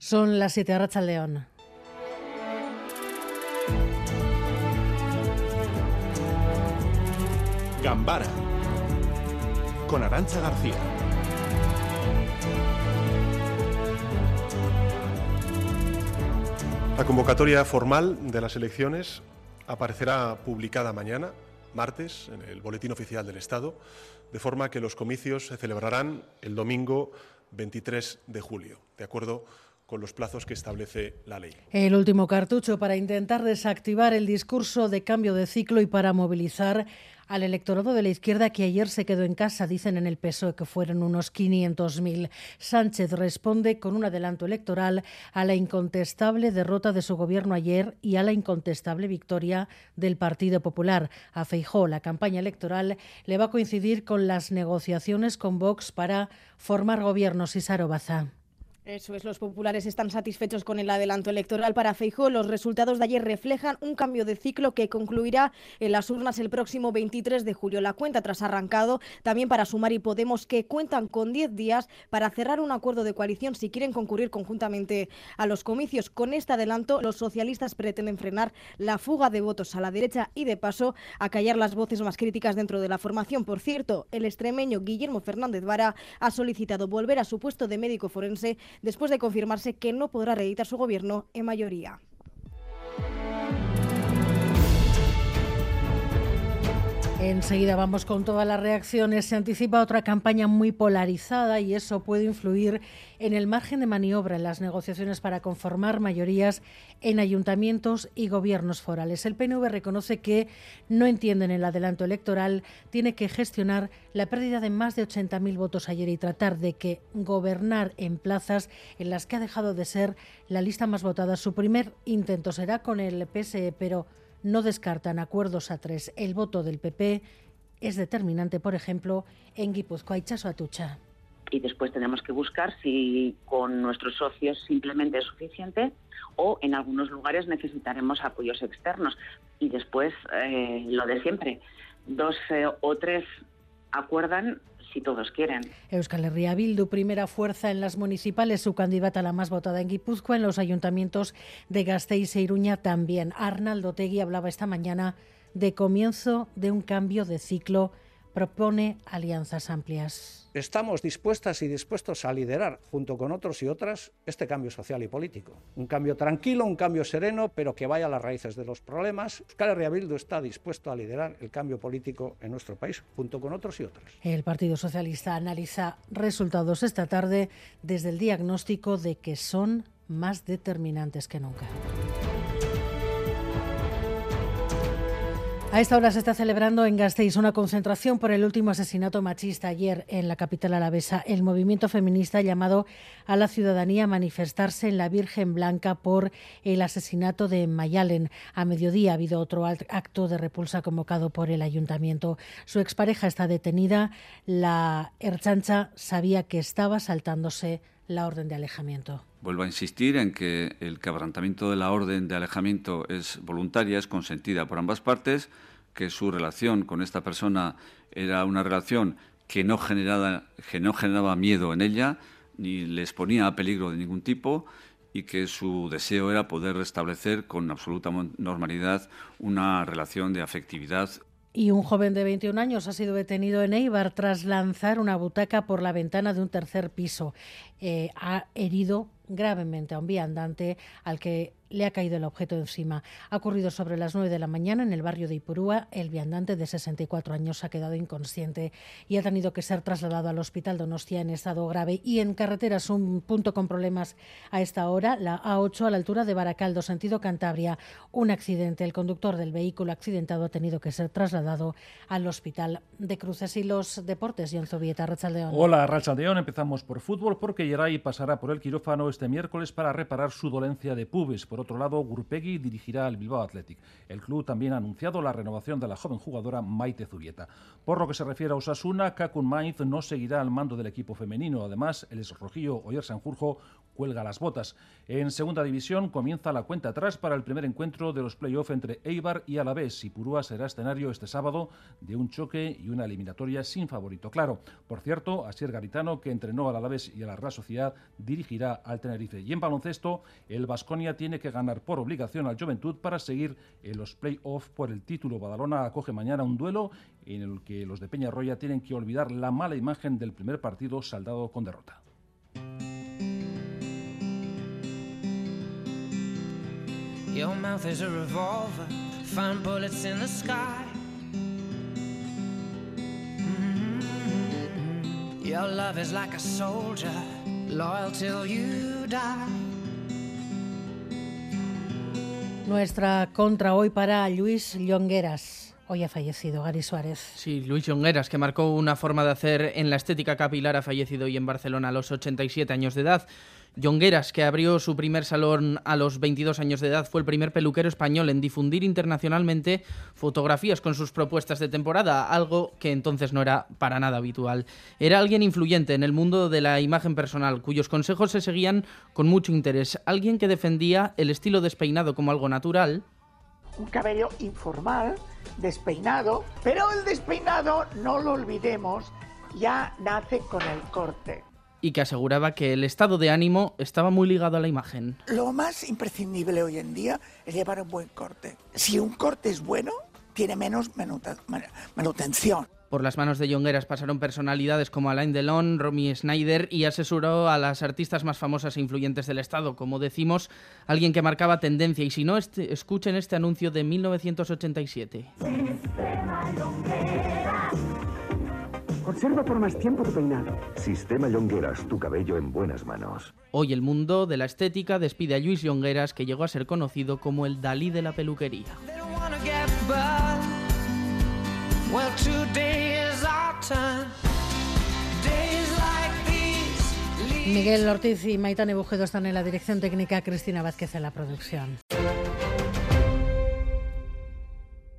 Son las 7 de León. Gambara con Arancha García. La convocatoria formal de las elecciones aparecerá publicada mañana, martes, en el Boletín Oficial del Estado, de forma que los comicios se celebrarán el domingo 23 de julio, de acuerdo con los plazos que establece la ley. El último cartucho para intentar desactivar el discurso de cambio de ciclo y para movilizar al electorado de la izquierda que ayer se quedó en casa, dicen en el PSOE que fueron unos 500.000. Sánchez responde con un adelanto electoral a la incontestable derrota de su gobierno ayer y a la incontestable victoria del Partido Popular. A Feijó la campaña electoral le va a coincidir con las negociaciones con Vox para formar gobiernos y Sarobaza. Eso es, los populares están satisfechos con el adelanto electoral para Feijóo. Los resultados de ayer reflejan un cambio de ciclo que concluirá en las urnas el próximo 23 de julio. La cuenta tras arrancado también para Sumar y Podemos que cuentan con 10 días para cerrar un acuerdo de coalición si quieren concurrir conjuntamente a los comicios. Con este adelanto, los socialistas pretenden frenar la fuga de votos a la derecha y de paso acallar las voces más críticas dentro de la formación. Por cierto, el extremeño Guillermo Fernández Vara ha solicitado volver a su puesto de médico forense después de confirmarse que no podrá reeditar su gobierno en mayoría. Enseguida vamos con todas las reacciones. Se anticipa otra campaña muy polarizada y eso puede influir en el margen de maniobra en las negociaciones para conformar mayorías en ayuntamientos y gobiernos forales. El PNV reconoce que no entienden el adelanto electoral, tiene que gestionar la pérdida de más de 80.000 votos ayer y tratar de que gobernar en plazas en las que ha dejado de ser la lista más votada. Su primer intento será con el PSE, pero no descartan acuerdos a tres. El voto del PP es determinante, por ejemplo, en Guipúzcoa y Atucha. Y después tenemos que buscar si con nuestros socios simplemente es suficiente o en algunos lugares necesitaremos apoyos externos. Y después eh, lo de siempre, dos eh, o tres acuerdan si todos quieren. Euskal Herria Bildu, primera fuerza en las municipales, su candidata la más votada en Guipúzcoa, en los ayuntamientos de Gasteiz e Iruña también. Arnaldo Tegui hablaba esta mañana de comienzo de un cambio de ciclo propone alianzas amplias. Estamos dispuestas y dispuestos a liderar, junto con otros y otras, este cambio social y político. Un cambio tranquilo, un cambio sereno, pero que vaya a las raíces de los problemas. Euskal Herria Bildu está dispuesto a liderar el cambio político en nuestro país, junto con otros y otras. El Partido Socialista analiza resultados esta tarde desde el diagnóstico de que son más determinantes que nunca. A esta hora se está celebrando en Gasteiz una concentración por el último asesinato machista ayer en la capital alavesa. El movimiento feminista ha llamado a la ciudadanía a manifestarse en la Virgen Blanca por el asesinato de Mayalen. A mediodía ha habido otro acto de repulsa convocado por el ayuntamiento. Su expareja está detenida. La Erchancha sabía que estaba saltándose la orden de alejamiento. Vuelvo a insistir en que el quebrantamiento de la orden de alejamiento es voluntaria, es consentida por ambas partes, que su relación con esta persona era una relación que no, generaba, que no generaba miedo en ella, ni le exponía a peligro de ningún tipo, y que su deseo era poder restablecer con absoluta normalidad una relación de afectividad y un joven de 21 años ha sido detenido en Eibar tras lanzar una butaca por la ventana de un tercer piso. Eh, ha herido gravemente a un viandante al que le ha caído el objeto encima. Ha ocurrido sobre las 9 de la mañana en el barrio de Ipurúa. El viandante de 64 años ha quedado inconsciente y ha tenido que ser trasladado al hospital Donostia en estado grave. Y en carreteras, un punto con problemas a esta hora, la A8 a la altura de Baracaldo, sentido Cantabria. Un accidente. El conductor del vehículo accidentado ha tenido que ser trasladado al hospital de Cruces y los deportes. John Zobieta, Rachaldeón. Hola, Rachaldeón. Empezamos por fútbol porque Yeray pasará por el quirófano este miércoles para reparar su dolencia de pubis. Otro lado, Gurpegui dirigirá al Bilbao Athletic. El club también ha anunciado la renovación de la joven jugadora Maite Zubieta. Por lo que se refiere a Osasuna, Kakun Mainz no seguirá al mando del equipo femenino. Además, el esrojillo Oyer Sanjurjo cuelga las botas. En segunda división comienza la cuenta atrás para el primer encuentro de los playoffs entre Eibar y Alavés y Purúa será escenario este sábado de un choque y una eliminatoria sin favorito claro. Por cierto, Asier Garitano, que entrenó al Alavés y a la Real Sociedad, dirigirá al Tenerife. Y en baloncesto, el Vasconia tiene que ganar por obligación al Juventud para seguir en los playoffs por el título. Badalona acoge mañana un duelo en el que los de Peñarroya tienen que olvidar la mala imagen del primer partido saldado con derrota. Nuestra contra hoy para Luis Llongueras. Hoy ha fallecido Gary Suárez. Sí, Luis Llongueras, que marcó una forma de hacer en la estética capilar, ha fallecido hoy en Barcelona a los 87 años de edad. Llongueras, que abrió su primer salón a los 22 años de edad, fue el primer peluquero español en difundir internacionalmente fotografías con sus propuestas de temporada, algo que entonces no era para nada habitual. Era alguien influyente en el mundo de la imagen personal, cuyos consejos se seguían con mucho interés. Alguien que defendía el estilo despeinado como algo natural. Un cabello informal despeinado, pero el despeinado, no lo olvidemos, ya nace con el corte. Y que aseguraba que el estado de ánimo estaba muy ligado a la imagen. Lo más imprescindible hoy en día es llevar un buen corte. Si un corte es bueno, tiene menos manutención. Por las manos de Jongueras pasaron personalidades como Alain Delon, Romy Schneider y asesoró a las artistas más famosas e influyentes del Estado. Como decimos, alguien que marcaba tendencia. Y si no, este, escuchen este anuncio de 1987. Conserva por más tiempo tu peinado. Sistema Llongueras, tu cabello en buenas manos. Hoy el mundo de la estética despide a Luis Llongueras, que llegó a ser conocido como el Dalí de la peluquería. Miguel Ortiz y Maitane Bujedo están en la dirección técnica, Cristina Vázquez en la producción.